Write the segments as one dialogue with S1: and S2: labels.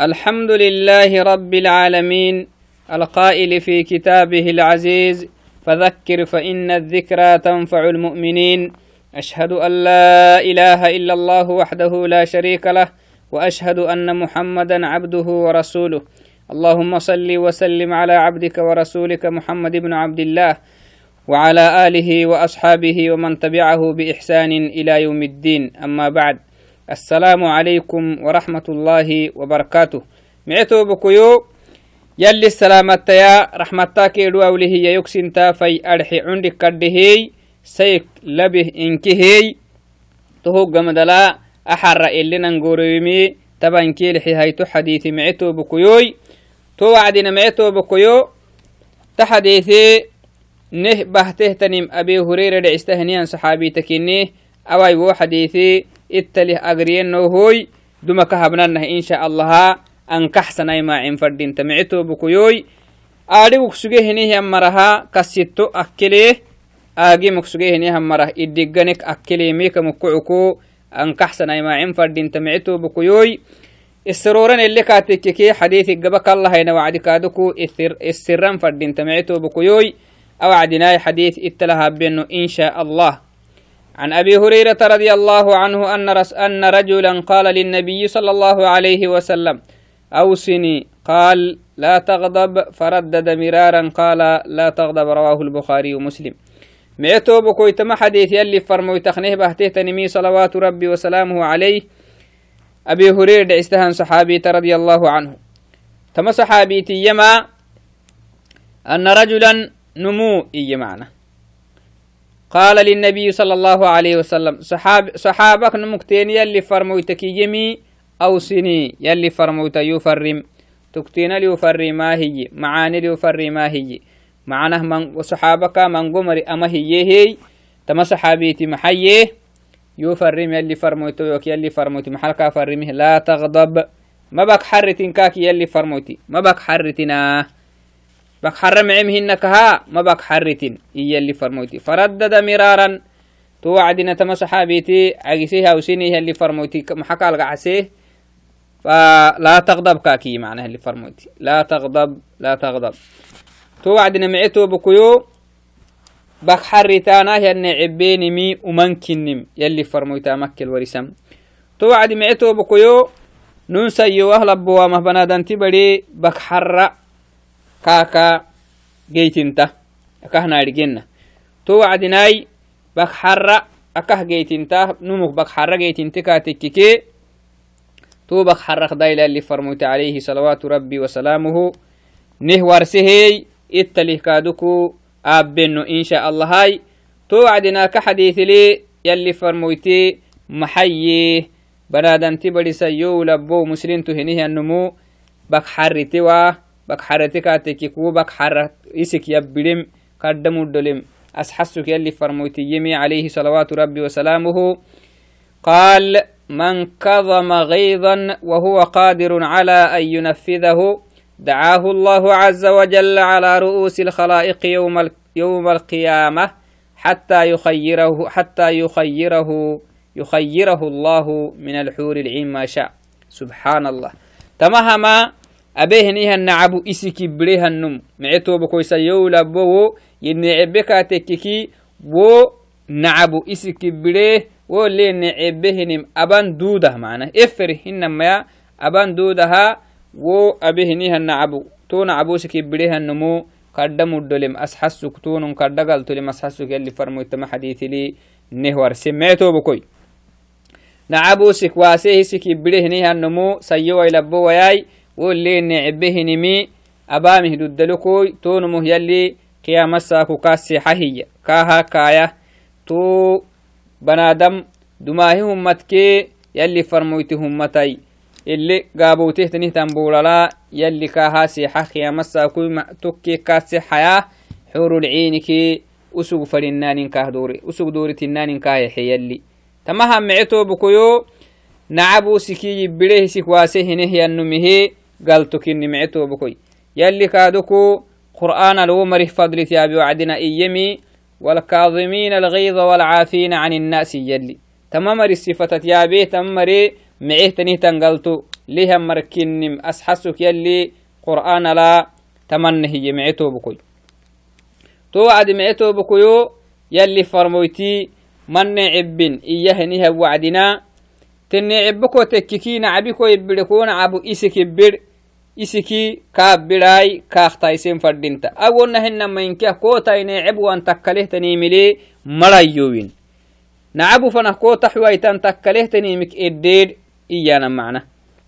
S1: الحمد لله رب العالمين القائل في كتابه العزيز فذكر فإن الذكرى تنفع المؤمنين. أشهد أن لا إله إلا الله وحده لا شريك له وأشهد أن محمدا عبده ورسوله. اللهم صل وسلم على عبدك ورسولك محمد بن عبد الله وعلى آله وأصحابه ومن تبعه بإحسان إلى يوم الدين. أما بعد السلام عليكم ورحمة الله وبركاته. معتو بكيو يلي السلامة يا رحمتك يدو أوله يكسن في أرحي عندك كدهي سيك لبه إنكهي. تهو قمدلا أحر إلي ننقوريمي تبان كيلحي هيتو حديث معتو بكيوي تو وعدنا معتو بكيو تحديثي نه بهته تنم أبي هريرة دعستهنيا صحابي تكينيه أواي وو حديثي ittalih agriyenohoy duma ka habnanah insha allaha ankaxsanay maacin fadhinta micitobukuyoy aadhiguk sugehinihan maraha kasitto akkelee aagimuk sugehinihan marah idigganek akkelee miikamukucuko ankaxsanay maacin fadhinta micitobukuyoy isroran elekaatekekee xadiisi gaba kallahayna wacdi kaaduku isiran fadhinta micitobukuyoy awacdinaay xadiis italahaabeno insha allah عن أبي هريرة رضي الله عنه أن, رس أن رجلا قال للنبي صلى الله عليه وسلم أوصني. قال لا تغضب. فردد مرارا قال لا تغضب. رواه البخاري ومسلم. معتو بكوي تما حديث يلي فرموي تخنيه بهته تنمي صلوات ربي وسلامه عليه. أبي هريرة استهان صحابي رضي الله عنه. تما صحابي يما أن رجلا نمو إي معنى قال للنبي صلى الله عليه وسلم صحاب صحابك نمكتين يلي فرمويتك يمي أو سني يلي فرمويت يفرم. تكتين ليفري ما هي معاني ليفري ما هي. معناه من وصحابك من قمر أما هي هي تما صحابيتي محيه يفرم يلي فرمويت يوك يلي فرمويت محلك فرمه. لا تغضب. ما بك حرتين كاك يلي فرمويتي ما بك حرتنا بك حرم عمهنك ها ما بك حرتين. إيا اللي فرموتي فردد مرارا. توعدنا تما صحابيتي عقسيها وسينيها اللي فرموتي محكى القعسيه فلا تغضب كاكي معناها اللي فرموتي لا تغضب لا تغضب. توعدنا معتو بكيو بك حرتانا يا عبيني مي ومنكنم يلي فرموتا مكل ورسم توعد معتو بكيو ننسى يوهلب بوامه بنادنتي بدي بك حرّ kaka geytinta akahnaadhigenna to wacdinai bak xarra akah geytinta numuk bak xarra geytinte katekkike to bak xarrak dailali farmoyte alayhi salawaatu rabbi wasalaamuhu neh warsehey ittalih kaaduku aabbeno insha allahai to wacdina ka xadiithile yalli farmoyte maxaye banadanti badisayow labbo muslimtu henihianumu bak xarritewa bak xaratikaateki kuwo bak xara isik yabbidhem kaddamudolem asxasuk yalli farmoytiyemi عليه صلوات ربي وسلامه. قال من كظم غيظا وهو قادر على أن ينفذه دعاه الله عز وجل على رؤوس الخلائق يوم يوم القيامة حتى يخيره حتى يخيره يخيره الله من الحور العين ما شاء. سبحان الله. تمهما abehnihan nacabu isiki birehanum mecetobakoysa yowlabowo yenecebekatekeki wo nacabu isiki bire wo le necebehinim aban duudah mana efer hinamaya aban duudaha wo abehnihan nacabu to nacabu isiki birehanumu kadda muddolem asxasuk tunun kadda galtolem asxasuk yalli farmoytama xadiitili nehwarse mecetobakoy nacabu sik waase hisiki birehnihanumu woleene cebehinimi abaamih duddalokoy tonumoh yali qiyamasaku kaa seexa hiya kaaha kaaya to banaadam dumaahi hummatkee yali farmoyti hummatay ele gaabowtehtanihtan buulala yali kaaha seexa qiyamasakuy tokkee kaa seexaya xurulciinikee usug fadhinaaninkaah doore usug dooritinaaninkayaxe yali tamaha mece toobukoyo nacabuusikii yibbirehisik waase hineh yannumihe galtokinni micetobokoy yalli kaaduku قرآن لو مرih فضل تيابي وعدنا إيمي والكاظمين الغيظ والعافين عن الناس يلي. تمامر الصفة تيابي تمامر معه تنه تنقلتو ليها مركنم؟ أسحسك يلي قرآن لا تمنه يمعتو بكوي تو عد معتو بكويو يلي فرمويتي من عبن إياه نها وعدنا. تني عبكو تككين عبكو يبلكون عبو إسك بر إسكي كابراي كاختايسين فردينتا أقولنا هنا ما ينكيه كوتايني عبو أن تكاليه تنيملي ملايوين نعبو فنه كوتا حويتان تكاليه تنيمك إدير إيانا معنا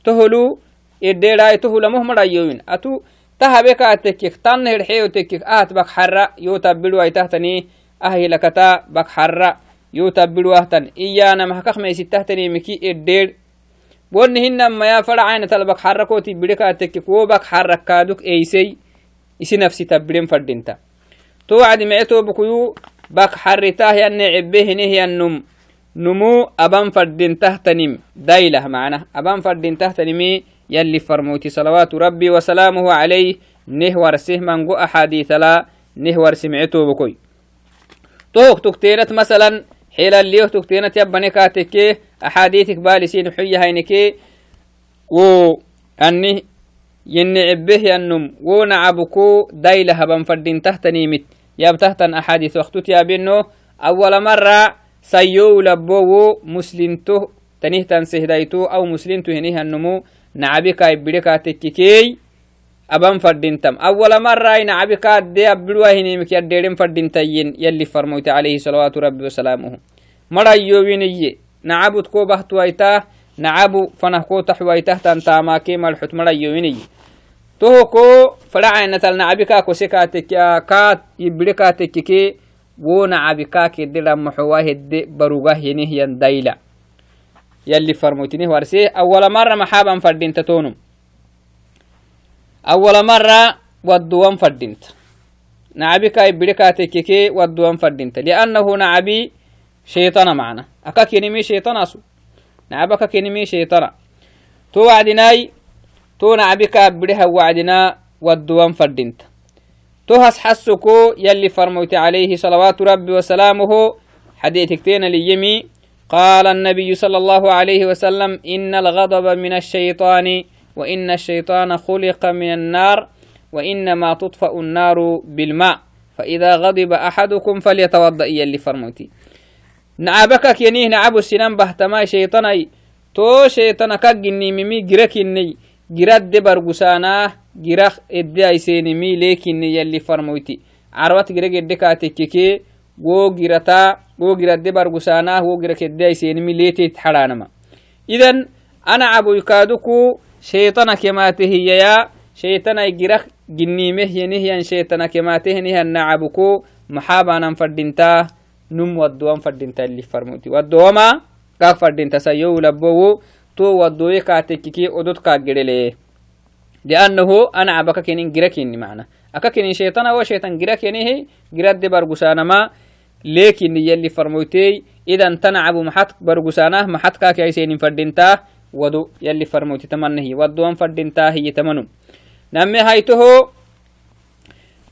S1: تهلو إدير آي تهلو مه ملايوين أتو تهبك تكيك تنهر حيو تكيك آت بك حرة فرعين تلبك حركوتي بدك تكيك وبك حرك كادوك ايسي isi nafsi tabbiren fadinta to wacdi meceto bukuyu bak xarritah yanne cebbehinehiyannum numu aban fadintahtanim dailah macnah aban fadintahtanimi yalli farmoyti salawaatu rabbi wasalaamuhu calayh neh warseh mango axaadiitala neh warsi meceto bukoy tohok tukteenat masalan حيلا ليه تكتينا تيب نكاتك أحاديثك بالسين حية هينك و أني ينعب به أنم ونعبك ديلها بنفردين تهتني نيمت ياب تهتن أحاديث وقتو تيابينو أول مرة سيو لبو مسلمته تنهتن سهديتو أو مسلمته هنيه النمو نعبك إبريكاتك كي, كي nacabikai bidekaatekkikeey aban fadintam awala marai nacabikaade abbiduwa hinimik yadderen fadintayen yalli farmoyte alayhi salawaatu rabbi wasalaamuhu marayowiniye nacabud ko bahtuwaita nacabu fanah ko taxwaitahtan taamaake malxut marayowiniye toho ko faracainatal nacabika kosekatekea kaat ibide kaatekkike wo nacabika kededhamaxowa hedde baruga henehyan dayla yalli farmoytinih warse awala mara maxaaban fadinta tonum أول مرة ودوان فردينت. نعبي كاي بريكاتي كيكي ودوان فردنت لأنه نعبي شيطان معنا. أكا كينمي شيطان أسو. نعبك كينمي شيطان. تو وعدناي تو نعبك بريها وعدنا ودوان فردنت تو هس حسوكو يلي فرموتي عليه صلوات ربي وسلامه. حديثك اللي يمي قال النبي صلى الله عليه وسلم إن الغضب من الشيطان وإن الشيطان خلق من النار وإنما تطفأ النار بالماء. فإذا غضب أحدكم فليتوضأ يلي فرموتي. نعبك كينيه نعب السنان بهتما شيطاني. تو شيطانك جني ميمي جركني. جراد برغسانا جرخ إدي أيسينمي لكن يلي فرموتي. عروت جرق إدي كاتككي wo girata wo giradde bargusaanah wo gira keddeaisenimi leetet xadhaanama idan ana caboykaaduku shaytana kemaate hiyaya shaytanai gira ginniimehyenihyan shaytana kemaatehenihan nacabuko maxaabanan fadhintaa num waddowan fadhinta ili farmuti waddowama gaag fadhinta sayow labbowo to waddoye kaatekkiki odod kaaggedhele liannahu ana cabaka kenin gira kenni macna aka kenin shaytana wo shaytan gira kenihe giradde bargusaanama leekini yalli farmoytey idan tanacabu maxat bargusaanah maxat kaakaysenin fadhintaa wado yalli farmoyti tamanahi wadowan fadhintaa hiyi tamanu namme haytoho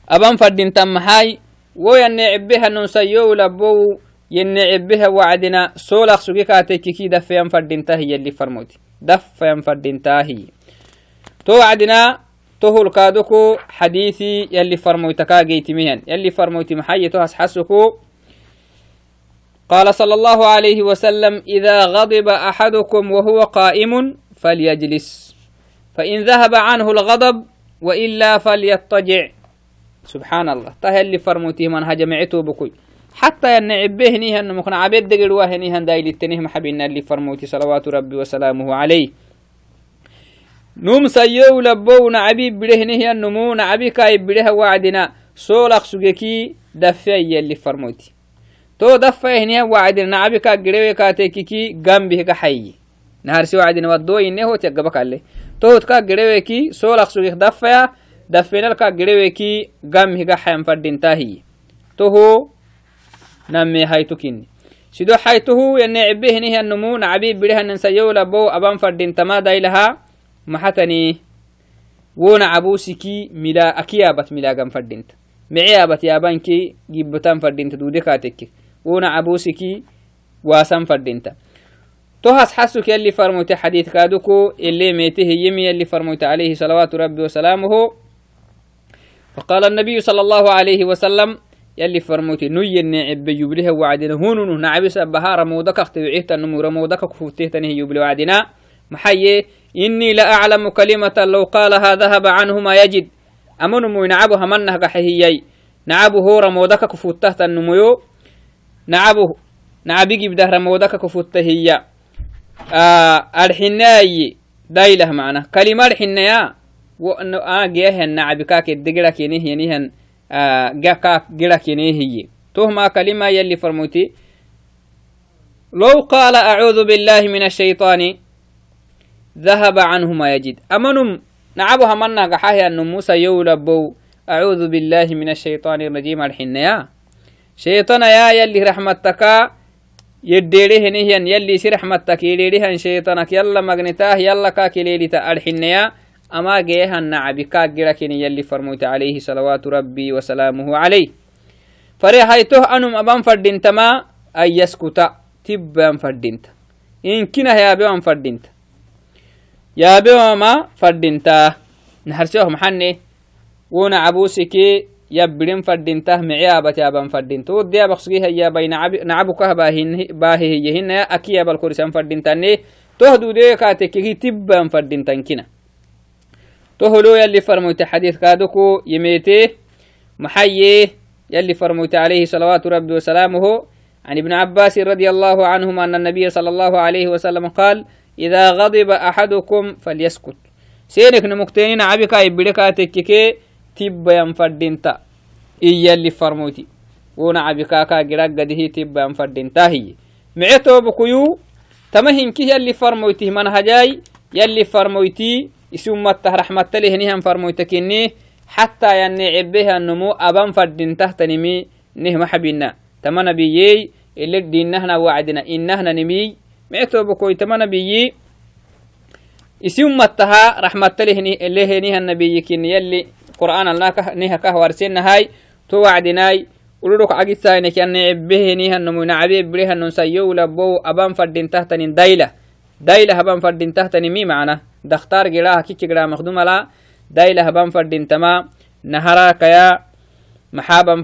S1: aban fadhintan maxay wo yanne cebbehanun sayow labbow yenne cebbeha wacdina soolaq sugi kaatekkiki daffeyan fadhintaa hi yalli farmoyti daffayan fadhintaa hiyi to wacdina tohulkaadoko xadiisi yalli farmoytakaageytimihan yalli farmoyti maxaye to hasxasuko قال صلى الله عليه وسلم إذا غضب أحدكم وهو قائم فليجلس فإن ذهب عنه الغضب وإلا فليضطجع. سبحان الله تهل فرموتي من هجمعته بكوي حتى ينعبه نيها أنه مكنا عبيد دقل واه نيها دايل التنيه محبين اللي فرموتي صلوات ربي وسلامه عليه. نوم سيو لبو نعبي بله نيها النمو نعبي كاي بله وعدنا. سولق سجكي دفعي اللي فرموتي. To daffahiniya wacdin nacabika girewe kaatekiki gambihga xayyi naharsi wacdin waddoyine hoti agabakalle to hotka gireweki solak sugik daffaya daffenalka gireweki gamhiga xayan fadintahiyi toho namme haytukini sido haytuhu yane cibehinihianumu nacabi bidehanan sayowlabo aban fadintama dailaha maxatani wo nacabusiki mila akiyabat milagan fadinta meceyabat yabanki gibbotan fadinta dude kaatekke wona cabusiki waasan fadhinta to توهس حسك يلي فرموت حديث كادوكو اللي ميته يمي يلي فرموت عليه صلوات ربي وسلامه. فقال النبي صلى الله عليه وسلم يلي فرموت نوي النعب بيبلها وعدنا. هون نعبس بهار مودك اختبعيه النمور مودك كفوته تنهي يبلي وعدنا. محيي إني لأعلم كلمة لو قالها ذهب عنه ما يجد. أمن مو نعبها منه قحيهي نعبه رمودك كفوته النمو نعبه. نعبي بده رمودك كفوته هي آه الحناي دايله معنا. كلمة الحنايا وأنه آه جيه النعبي كاك الدقرة كينيه ينيهن. آه جاكا جرا كينيه. تهما كلمة يلي فرموتي. لو قال أعوذ بالله من الشيطان ذهب عنه ما يجد. أمنم نعبها منا قحاها أن موسى يولبو. أعوذ بالله من الشيطان الرجيم. الحنيا شيطان يا يلي رحمتك يديره نهيا يلي سي رحمتك يديره شيطانك يلا مغنتاه يلا كاك ليلتا الحنيا أما جيها النعبي كاك جركين يلي فرموت عليه صلوات ربي وسلامه عليه فريحيته أنم أبان فردينتما أي يسكت تبان فردينت إن كنا يا بيوم فردينت يا بيوم فردينتا نحرسيهم حني ونا يبرين فردينته معيابة يا بان فردينت ودي بخصيها يا بين نعبك باهي باهي يهن أكيا بالكورسان فردينتاني تهدو دي كاتكي تبان فردينتان كنا تهلو يلي فرموت حديث كادوكو يميته محيي يلي فرموت عليه صلوات ربي وسلامه. عن ابن عباس رضي الله عنهما أن النبي صلى الله عليه وسلم قال إذا غضب أحدكم فليسكت. سينك نمكتين عبكا يبلكا تككي تب ينفردنتا إيا اللي فرموتي ونا عبكا كا جراك قده تب ينفردنتا هي معتو بكيو تمهن كي يلي فرموتي منهجاي يلي فرموتي isummattah raxmattalihnihan farmoytakinni حتى يعني عبها النمو أبان فردين تحتنمي نهم حبينا تمنا بيي اللي دينهنا وعدنا إنهنا نمي معتو بكوي تمنا بيي اسم متها رحمة لهني اللي هنيها النبي كين يلي قرآن الله نها كهوارسين هاي تو وعدناي ولوك عقيد ساينك يعني عبه نيها النمو نعبي بريها نسيو لبو أبان فردين تحتنين دايلة. دايلة أبان فردين تحتني مي معنا. دختار جراها كيك جرا مخدوم لا. دايلة هبان فردين تما. نهرا كيا. محابا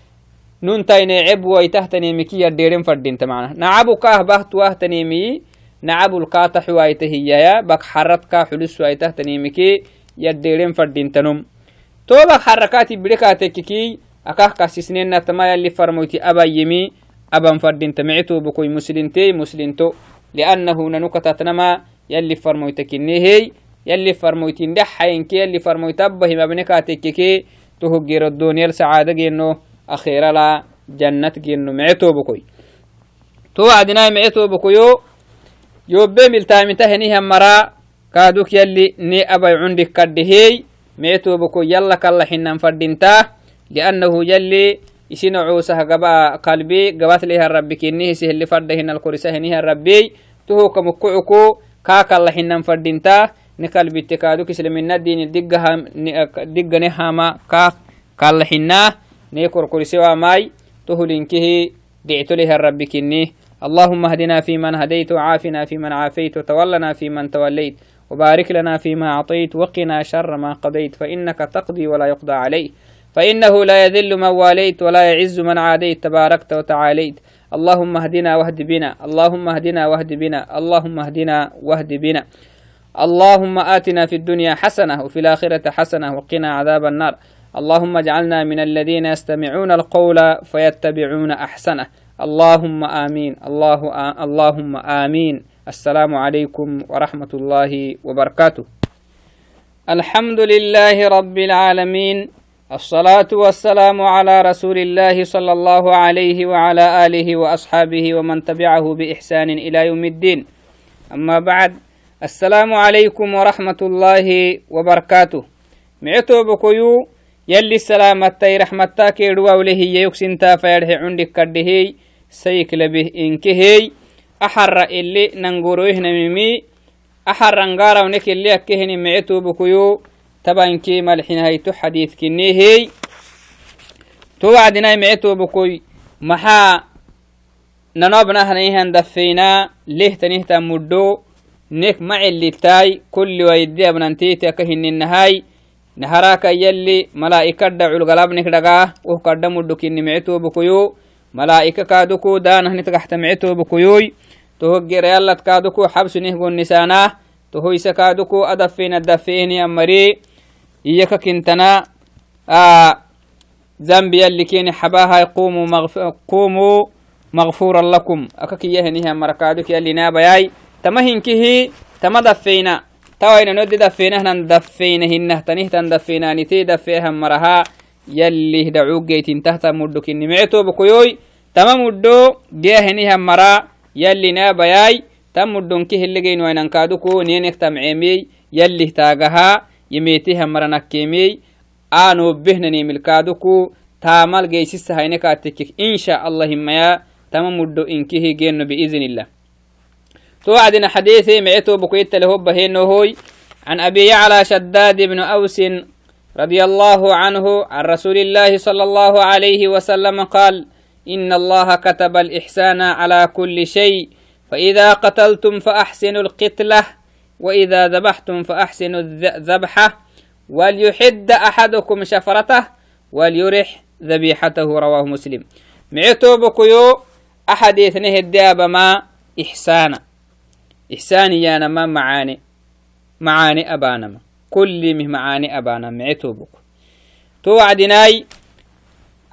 S1: نون تاين عب ويتهتني مكيا ديرين فردين تمعنا نعبو كاه بحت واهتني مي نعبو القاتح ويتهي يا بك حرت كاه حلس ويتهتني مكي يديرين فردين تنم توبا حركاتي بريكاتي كي أكاه كاسسنين نتما يلي فرموتي أبا يمي أبا فردين تمعتو بكوي مسلنتي مسلنتو لأنه ننكتتنما يلي فرموتك النهي يلي فرموتين دحين كي يلي فرموتي أبا هم ابنكاتي كي تهجير الدنيا لسعادة جينو. أخيرا لا جنة جينو معتو بكوي تو عدنا معتو بكويو يوبي ملتامته هنيها مرا كادوك يلي ني أبا عندك كدهي معتو بكوي يلا كلا حنا فردينتاه لأنه يلي isin cuusaha gaba qalbi gabat leha rabbi kinnihi sihili fadda hinal korisa hiniha rabbi tuhuka mukucuku kaakalla hinan fadinta ni kalbitte kaaduk islamina dini diggane hama kaa kalla ne korkorisewaamai tuhulinkihi dicto leha rabbi kinnih اللهم اهدنا فيمن هديت وعافنا فيمن عافيت وتولنا فيمن توليت وبارك لنا فيما أعطيت وقنا شر ما قضيت. فإنك تقضي ولا يقضى عليه فإنه لا يذل من واليت ولا يعز من عاديت. تباركت وتعاليت. اللهم اهدنا واهد بنا. اللهم اهدنا واهد بنا. اللهم اهدنا واهد بنا. اللهم آتنا في الدنيا حسنة وفي الآخرة حسنة وقنا عذاب النار. اللهم اجعلنا من الذين يستمعون القول فيتبعون أحسنه. اللهم آمين. الله آ... اللهم آمين. السلام عليكم ورحمة الله وبركاته. الحمد لله رب العالمين. الصلاة والسلام على رسول الله صلى الله عليه وعلى آله وأصحابه ومن تبعه بإحسان إلى يوم الدين. أما بعد السلام عليكم ورحمة الله وبركاته. معتو بكيو يلي السلامة رحمة كيدوا وله يكسن تافيره عندك كده سيك لبه إنكهي أحر اللي ننقروه نميمي أحر نقارا ونك اللي أكهني معتو بكيو. طبعا كي ملحين هيتو حديث كني هي. توعدنا معتو بكوي. محا ننابنا هنيهن دفينا. ليه تنيه تمدو نك مع اللي تاي. كل ويدي ابننتي تكهن النهاي نهراك يلي ملائكة دعو الغلاب نكدغا وكرد مدو كني معتو بكيو. ملائكة كادوكو دان هني تحت معتو بكيوي. تهجر يلا كادوكو حبس نهجو النساناه تهو يسكادوكو أدفين الدفين أمري إياك كنتنا. آه ذنبي اللي كين حباها قوموا مغف... قوموا مغفورا لكم. أكاك يهنيها مركادك يلي نابياي. تمهن كهي تما دفينا توين نود دفينا هنا دفينا هنا تنيه تندفينا نتي دفيها مرها. يلي دعوك جيتين تحت مدك نمعتو بكيوي تما مدو جيهنيها مرا. يلي نابياي تم مدون كه اللي جين وين كادوكو. نينك تمعيمي يلي تاجها يميتها مرنكيمي آنو توعدنا حديثي معتو بكويت له بهين هوي. عن أبي يعلى شداد بن أوس رضي الله عنه عن رسول الله صلى الله عليه وسلم قال إن الله كتب الإحسان على كل شيء فإذا قتلتم فأحسنوا القتلة وإذا ذبحتم فأحسنوا الذبحة وليحد أحدكم شفرته وليرح ذبيحته. رواه مسلم. معتو بكيو أحد اثنه الداب ما إحسانا. إحساني يانا ما معاني معاني أبانما كل مه معاني أبانا معتو بك تو وعدناي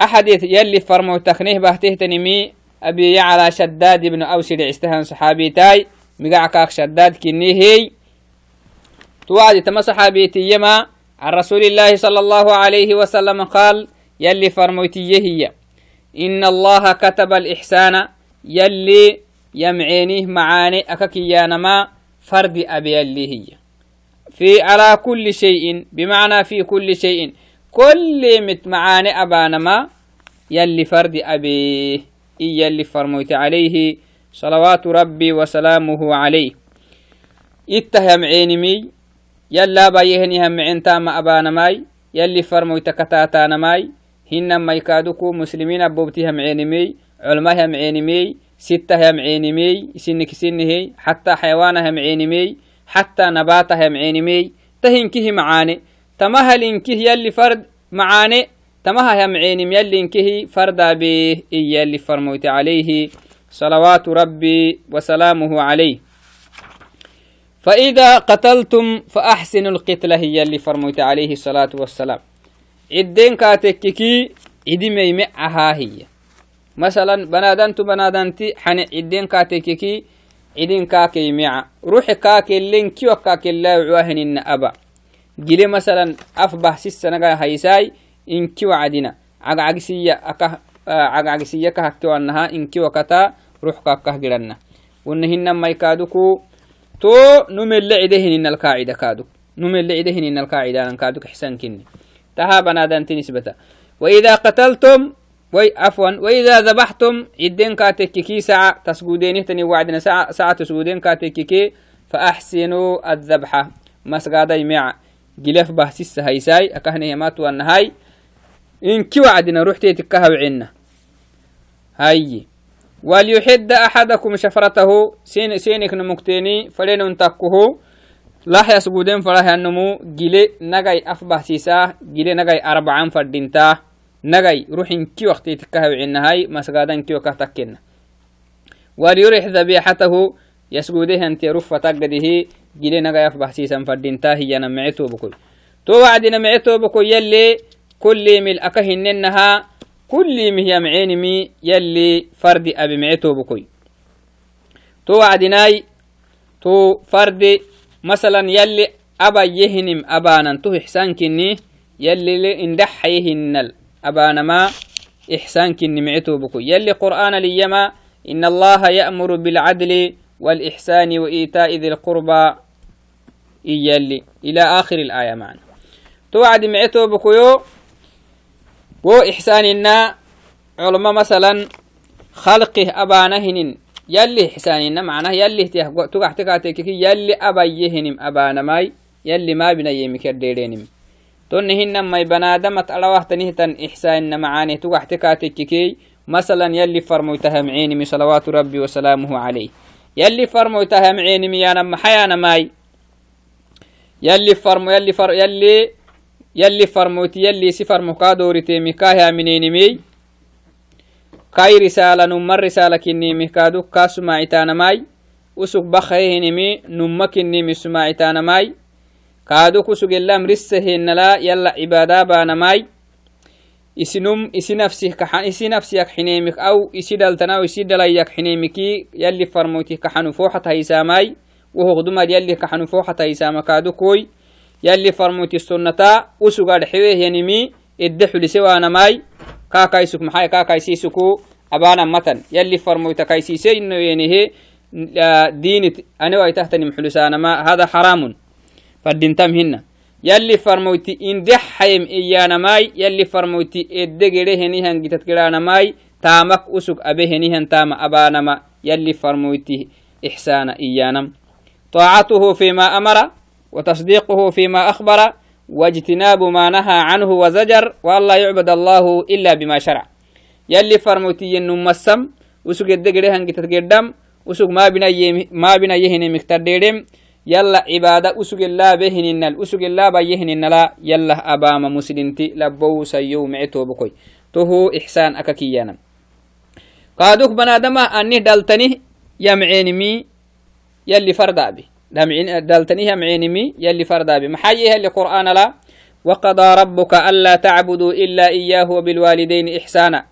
S1: أحد يلي فرمو تخنيه بهته تنمي أبي يعلى شداد بن أوس عستهن صحابي تاي مقعكاك شداد كني هي. توعد تما صحابيتي يما عن رسول الله صلى الله عليه وسلم قال يلي فرموتي هي. إن الله كتب الإحسان يلي يمعينيه معاني أككيانما فرد أبي يلي هي. في على كل شيء بمعنى في كل شيء كل مت معاني أبانما يلي فرد أبيه إيا اللي فرميت عليه صلوات ربي وسلامه عليه. اتهم عينمي يلا بايهني هم عين تام أبانا ماي يلي فرميت كتاتانا ماي هن ما يكادوكو مسلمين أبوبتي هم عينمي علماء هم عينمي ستة هم عينمي سنك سنه حتى حيوان هم عينمي حتى نبات هم عينمي تهنكه معاني تمهل إنكه يلي فرد معاني تمها هم عينم يلي انكهي فردا به اللي فرموت عليه. صلوات ربي وسلامه عليه. فإذا قتلتم فأحسنوا القتلة هي اللي فرموت عليه. الصلاة والسلام. عدين كاتككي عدي ميمعها هي. مثلا بنادنت بنادنتي حن عدين كاتككي عدين كاكي مع روحي كاكي اللين كيو كاكي الله وعوهن أبا جلي مثلا أفبه سيسا هيساي inki wacdina cagcagisiya akah cagcagisiya kahakkewannaha inki wakata ruux kakkah giranna wonna hinan maykaaduku to numelle cide hininalkaacida kaaduk numelle cide hininalkaacidanan kaaduk ixsan kinni taha banadanti nisbata وإذا قتلتم وي عفوا. وإذا ذبحتم عدين كاتككي ساعة تسجودين تني وعدنا ساعة ساعة تسجودين كاتككي فأحسنوا الذبحة مسجد يمع. جلف بحسيس هيساي أكهني مات والنهاي إنكي وعدنا رحتي تكهو عنا. هاي. وليحد أحدكم شفرته. سين سينك نمكتيني فلين انتكه لا يسجودين فلا ينمو. جلي نجاي أفبه سيسا. جلي نجاي أربعان فردينتا. نجاي روح إنكي وقتي تكهو عنا هاي مسجدا كي وكهتكنا وليرح ذبيحته يسجوده أنت رفة تقده جلي نجاي أفبه سيسا فردينتا هي نمعتو بكل. تو وعدنا معتو بكل يلي كل مل أكهننها كل مهي معينمي يلي فرد أبي معتو بكوي تو وعدناي تو فرد مثلا يلي أبا يهنم أبانا تو إحسان كني يلي إن دحيهن أبانما إحسان كن معتو بكو يلي قرآن ليما إن الله يأمر بالعدل والإحسان وإيتاء ذي القربى. يلي إلى آخر الآية معنا. توعد معتو بكيو وإحساننا علماء مثلا خلقه أبانهن. يلي إحساننا معناه يلي تقع تقاتك يلي أبيهنم أبانا ماي يلي تنهن ما بنادمت على وقت تن إحساننا معاني تقع تقاتك مثلا يلي فرموتها معيني صلوات ربي وسلامه عليه. يلي فرموتها معيني يا نم حيانا ماي. يلي فرمو يلي فر يلي يلي فرموتي يلي سفر مكادورتي مكاها منينمي كاي رسالة نمر رسالة كني مكادو كاسو معتانا ماي. وسوك بخيهنمي نمكني مسماعتانا ماي كادو كسوك اللام رسهن لا يلا عبادة بانا ماي isinum isi nafsiyak xineemik aw isi dhaltanaw isi dhalayak xineemiki yalli farmoytih kaxanu fooxat haysaamay wohogdumad yalli kaxanu fooxat haysaama kaadu koy yalli farmoyti sunnata usugad xeweehyanimi edde xulise waanamay kaakaysuk maxay kaakaysiisuku abaanamatan yalli farmoyta kaysiise inoyenehe diinit anewaitahtanim xulisaanama hada xaraamun fadintam hina yalli farmoyti inde hayem iyanamai yalli farmoyti edde gede henihan gitat gedanamai taamak usug abe henihan taama abanama yalli farmoyti إحسان إيانم طاعته فيما أمر وتصديقه فيما أخبر واجتناب ما نهى عنه وزجر والله يعبد الله إلا بما شرع يلي فرموتي النمسم وسوق الدقريهن قتت وسوق ما بنا ما بنا يهن مختار يلا عبادة أسوق الله بهن الأسوق الله بيهن لا يلا أبام مسلمتي لبو سيو معتو بكوي. تهو إحسان أككيانا قادوك بنادما أني دلتني يمعينمي يلي فردا بي دلتني يمعينمي يلي فردا بي محييها اللي قرآن لا. وقضى ربك ألا تعبدوا إلا إياه وبالوالدين إحسانا.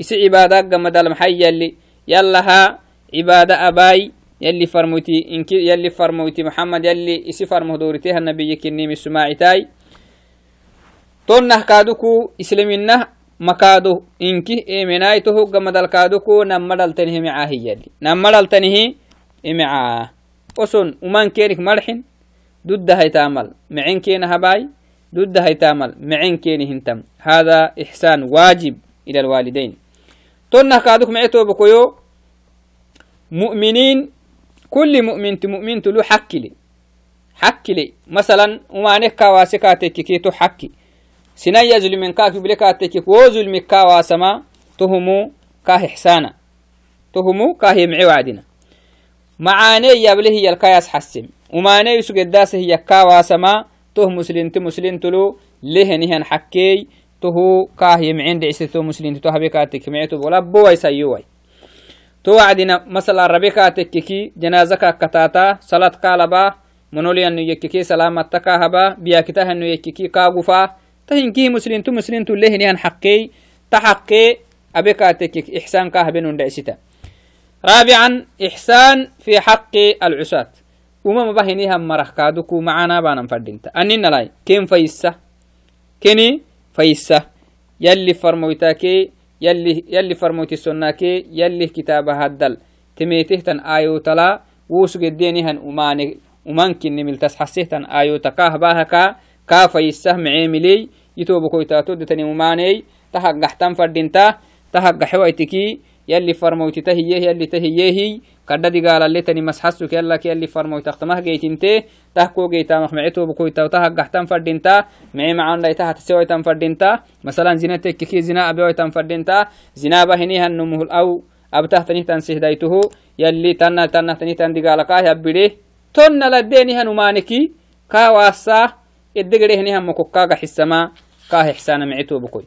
S1: إسي عبادة قمد المحيي يلي يلا ها عبادة أباي يلي فرموتي إنك يلي فرموتي محمد يلي إسي فرمو دورتها النبي كني من سماعتاي تونه كادوكو إسلامنا مكادو إنك إيمناي تهو قمدل كادوكو نمدل تنهي معاه يلي. نمدل تنهي معاه وصن ومن كينك مرحن ضد هاي تعمل معين كين هباي ضد هاي تعمل معين كين هنتم. هذا إحسان واجب إلى الوالدين. تونه كادوك معيتو بكويو مؤمنين كل مؤمن مؤمن تلو حكي لي. حكي لي. مثلا وما نكا واسكاتك كيتو حكي. سنا يزل من كاك بلكاتك وزل مكا واسما تهمو كاه إحسانا. تهمو كاه معي وعدنا. معاني يبله هي الكاياس حسم وما نيسو قداس هي كا واسما تو مسلم مسلم تلو له نهن حكي. تهو كاه يمعين مسلم تو هبكاتك معتو ولا بوي سيوي تو وعدنا مثلا ربك تككي جنازك كتاتا صلاة قالبا منولي أنه يككي سلامتك هبا بياكته أنه يككي كاغفا تهنكي مسلم تو مسلم تو لهني أن حقي تحقي أبك تكك إحسان كهبن دعستا رابعا إحسان في حق العساة. وما بهنيها مرخ كادوكو معنا بانا فردينتا. أنين لاي كيم فيسا كني فيسا يلي فرمويتاكي يلي يلي فرموتي سناكي يلي كتابها الدل تميته تن آيو تلا وسق الدينهن أماني أمانكن نمل تسحسه تن آيو تكاه باهكا. كافا يسهم عيملي يتوب كويتاتو دتني أماني. تحق قحتم فردينتا تحق حويتكي يلي فرموتي تهيه يلي تهيه كدا دي قال اللي تني مسحسو كيلا كي اللي فرموتي تختمه جيتنتي تحكو جيتا مخمعتو بكويتا وتها قحتم فردينتا معي معان لا تحت سوي تم فردينتا مثلا زينتك كي زنا ابي تم فردينتا زنا بهني هنمه أو ابتاه تني تنسيه دايته يلي تنا تنا تني تن دي قال كاه يبدي تن لديني هنمانكي كا واسا. الدقري هني هم كوكا حسما. كاه إحسان معتو بكوي.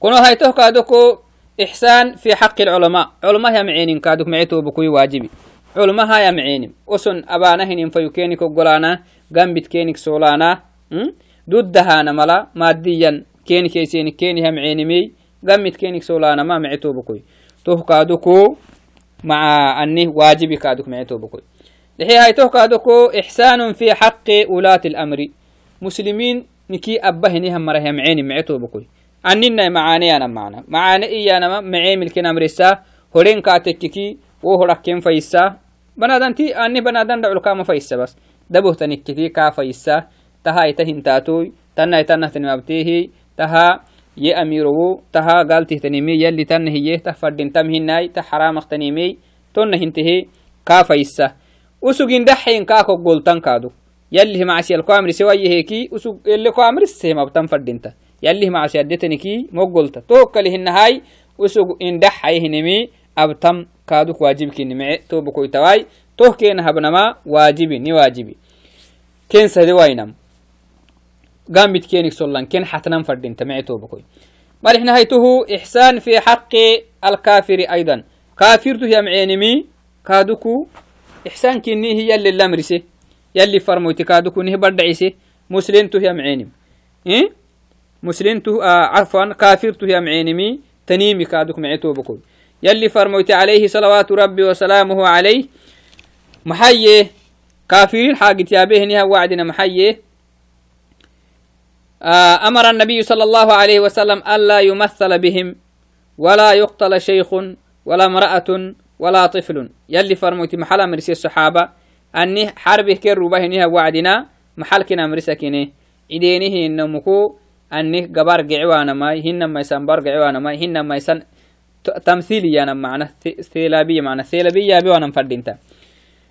S1: كنو هايتو كادوكو إحسان في حق العلماء. علماء يا معين كادوك معيتو بكوي واجبي. علماء يا معين أسن أبانا هنين فيكينك وقلانا قنبت كينك سولانا ضدها ملا ماديا كينك يسينك كيني هم عينمي قمت كينك سولانا ما معيتو بكوي توه كادوكو مع أني واجبي كادوك معيتو بكوي لحي هاي توه كادوكو إحسان في حق ولاة الأمر. مسلمين نكي أبا هنيها مرة معيني معتو بكوي أننا معاني أنا معنا معاني إيانا معي ملكنا مرسا هورين كاتككي وهو كم فيسا بنادان تي أني بنادان دعو كام فيسا بس دبه تنكتي كا فيسا تها يتهن تاتوي تنا يتنه تنمبتيه تها amirowo taha galtihtanimi yalli tanna hiye tah fadintam hinai ta haramaktanimi tonna hintehe kaafayissa usugin daxin kaako goltan kaadu yalih macsiyalko amrise wayeheeki usug eleko amrisehemabtan fadinta yalih macsi adetaniki moggolta tookkalihinahay usug indaxay hinimi abtam kaaduk waajibkinimece tobokoytawai toh kena habnama waajibi ni waajibi ken sade wainam قامت كينك سولان كين حتنام فردين تمعتو بكوي مرح نهايته إحسان في حق الكافر أيضا كافرته يا معينمي كادوكو إحسان كني هي اللي لامرسي يلي فرموتي كادوكو نهي بردعيسي مسلمته يا معينم إيه مسلمته آه عفوا كافرته يا معينمي تنيمي كادوك معتو بكوي يلي فرموتي عليه صلوات ربي وسلامه عليه محيه كافرين حاجة يا به نها وعدنا محيه آه، أمر النبي صلى الله عليه وسلم ألا يمثل بهم ولا يقتل شيخ ولا امرأة ولا طفل. يلي فرموت محل مرسي الصحابة أني حربه كير ربهنها وعدنا محل كنا مرسكينه إدينه إنمكو أني قبار قعوانا ماي هن ما يسان بار قعوانا ماي هن ما يسان تمثيلي أنا معنى ثيلابية معنى ثيلابية بوانا مفردينتا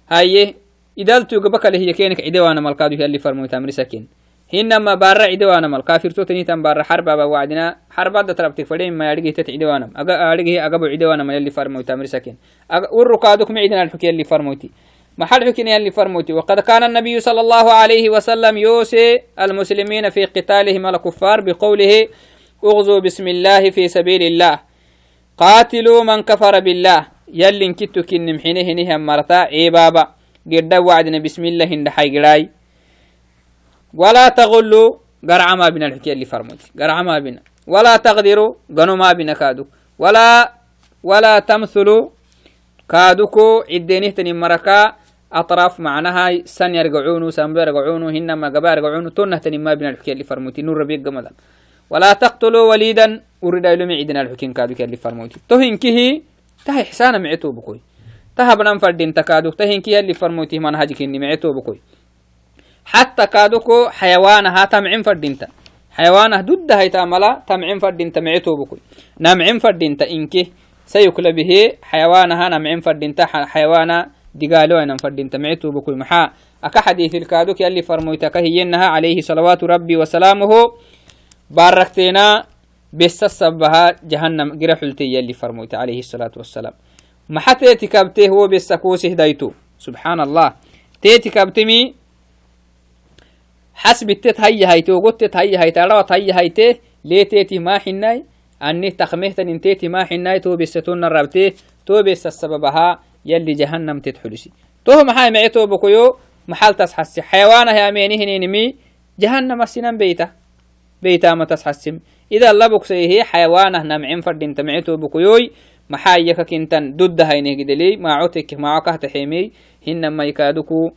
S1: هاي إدالتو قبك اللي هي كينك عدوانا ملقادو يلي فرموت مرسكين hinama bara cidewanam kafirtotanitan bara xarbaba wacdina xarbada tarabtik fadhe ma adhigihitat cidewanam adhigihi agabo cidewanam yalli farmoytamrisaken urru kaaduk micidin alxuki yalli farmoyti محل حكين يلي فرموتي. وقد كان النبي صلى الله عليه وسلم يوصي المسلمين في قتالهم الكفار بقوله أغزوا بسم الله في سبيل الله. قاتلوا من كفر بالله. يلي كتو كن محينه نهم مرتا عبابا قد وعدنا بسم الله هند حيقراي. ولا تغلوا قرع ما بنا الحكي اللي فرمت قرع ما بنا. ولا تغدروا قنوا ما بنا كادو. ولا ولا تمثلوا كادوكو عدينه تني مركا أطراف معناها سن يرجعون سن يرجعون هنما قبا يرجعون تنه تني ما بنا الحكي اللي فرمتي نور ربيك جمدا ولا تقتلوا وليدا أريد إلى معدنا الحكي كادوك اللي فرمتي تهين كه تهي إحسانا معتو بكوي. تهبنا فردين تكادو تهين كه اللي فرمتي منهجك إني معتو بكوي. حتى كادوكو حيوانها تمعين فردينتا حيوانه ضد هاي تعملا تمعين فردينتا معتو بكوي. نمعين فردينتا إنكي سيكل به حيوانها نمعين فردينتا حيوانا دقالو أنا فردينتا معتو بكوي محا. أكا حديث الكادوك يلي فرمويتك هينها عليه صلوات ربي وسلامه. باركتنا بس السبها جهنم قرحلتي يلي فرمويت عليه الصلاة والسلام. ما حتى تكابته هو بس كوسه دايتو. سبحان الله. تيتي كابتمي حسبتت هيا هيتي وقلت هيا هيتي روت هيا هيتي ليتيتي ما حناي؟ أني تخمهتن انتيتي ما حناي تو بستون الربتي تو بس السببها يلي جهنم تدحلسي تو محاي معي تو بكيو محل تسحسي حيوانه يا ميني هنينمي جهنم السنان بيته بيتا ما تسحسم إذا الله بكسيه حيوانه نمعين فردين تمعيتو بكيوي محاي يككنتن ضد هينه قدلي ما عوتك ما عوكه تحيمي هنما يكادوكو.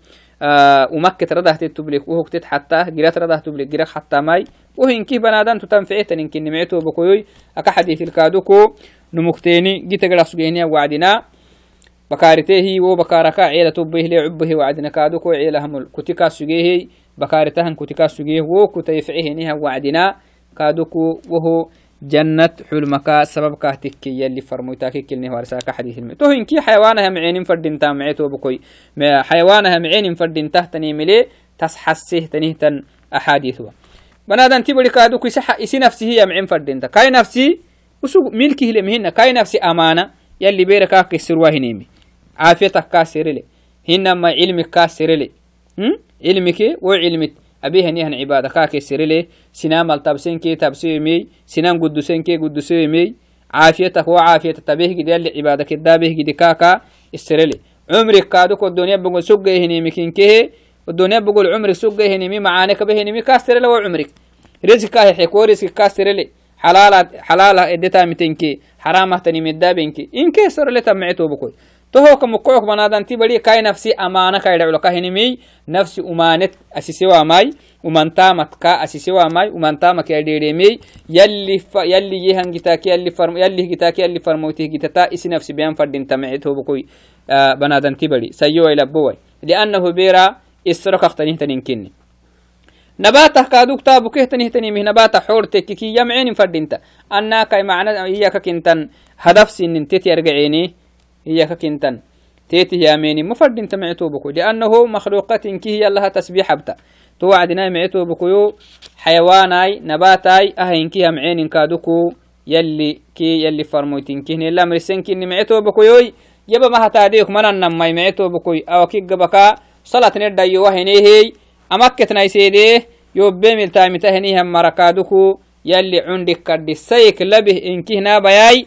S1: آه ومكة رده تتبلك وهو كتت حتى جرات رده تبلك جرك حتى ماي. وهن كي بنادان تتنفعتن إن كن معتو بكوي أكا حديث الكادوكو. نمكتيني جيت قرأ سجينيا وعدنا. بكارته و بكاركا عيلة تبه لي عبه وعدنا كادوكو عيلة هم كتكا سجيه. بكارتهن كتكا سجيه و كتيفعه نها وعدنا كادوكو وهو جنة حلمك. سبب كهتك يلي فرموتاك كلني وارساك حديث المي. تو إنكي حيوانها معين فردين تا معيتو بكوي حيوانها معين فردين تهتني ملي تسحسه تنهتن أحاديثها. بنادن تبري كادو كي سح إسي نفسي هي معين فردين تا. كاي نفسي؟ وسوق ملكي لمهن. كاي نفسي أمانة. يلي بيركا كسروا هنيمي عافيتك كاسر لي هنما علمك كاسر لي علمك وعلمك أبيه نيهن عبادة. كاكي سريلي. سنام التبسين كي تبسيمي. سنام قدسين كي قدسيمي عافيتك. وعافيتك تبيه قد يلي عبادة كدابيه قد كاكا السريلي عمرك كادوك الدنيا بقول سقه هني مكين كيه والدنيا بقول عمرك سقه هني مي. معانك به هني مي كاسر لو عمرك. رزقك حكو رزقك كاسر لي حلال حلال إديتا متنكي حرامه تني مدابنكي إن كي سر لي تمعتو بكوي. أسيسوا ماي. ومن تامت كا أسيسوا ماي. ومن تامك يا ديريمي يلي ف... يلي يهن جتاك يلي فرم يلي جتاك يلي فرموته جتتا إسي نفسي بيان فردين تمعته بكوي آه بنادنتي بدي سيوا إلى بوي. لأنه بيرا إسرق اختنيه تنينكني نباته كادوك تابو كهتني هتني مه نباته حور تككي يمعين فردينتا أنا كاي معنى إياك كنتن هدف سن تتي أرجعيني إياك كنتن. تيتي ياميني مفردين تمعتو بكو لأنه مخلوقات كي هي الله تسبيح بتا توعدنا معتو بكو حيواناي نباتاي أهين كي معين كادوكو يلي كي يلي فرموتين كي لا مرسين كي معتو بكو يوي. يبا ما هتاديك من النمي معتو بكو أو كي بكا صلاة ندى يوهني هي amakketnaisede yobbemiltamitahenihan marakaduku yalli cundik kadhisayik labih inkihnabayai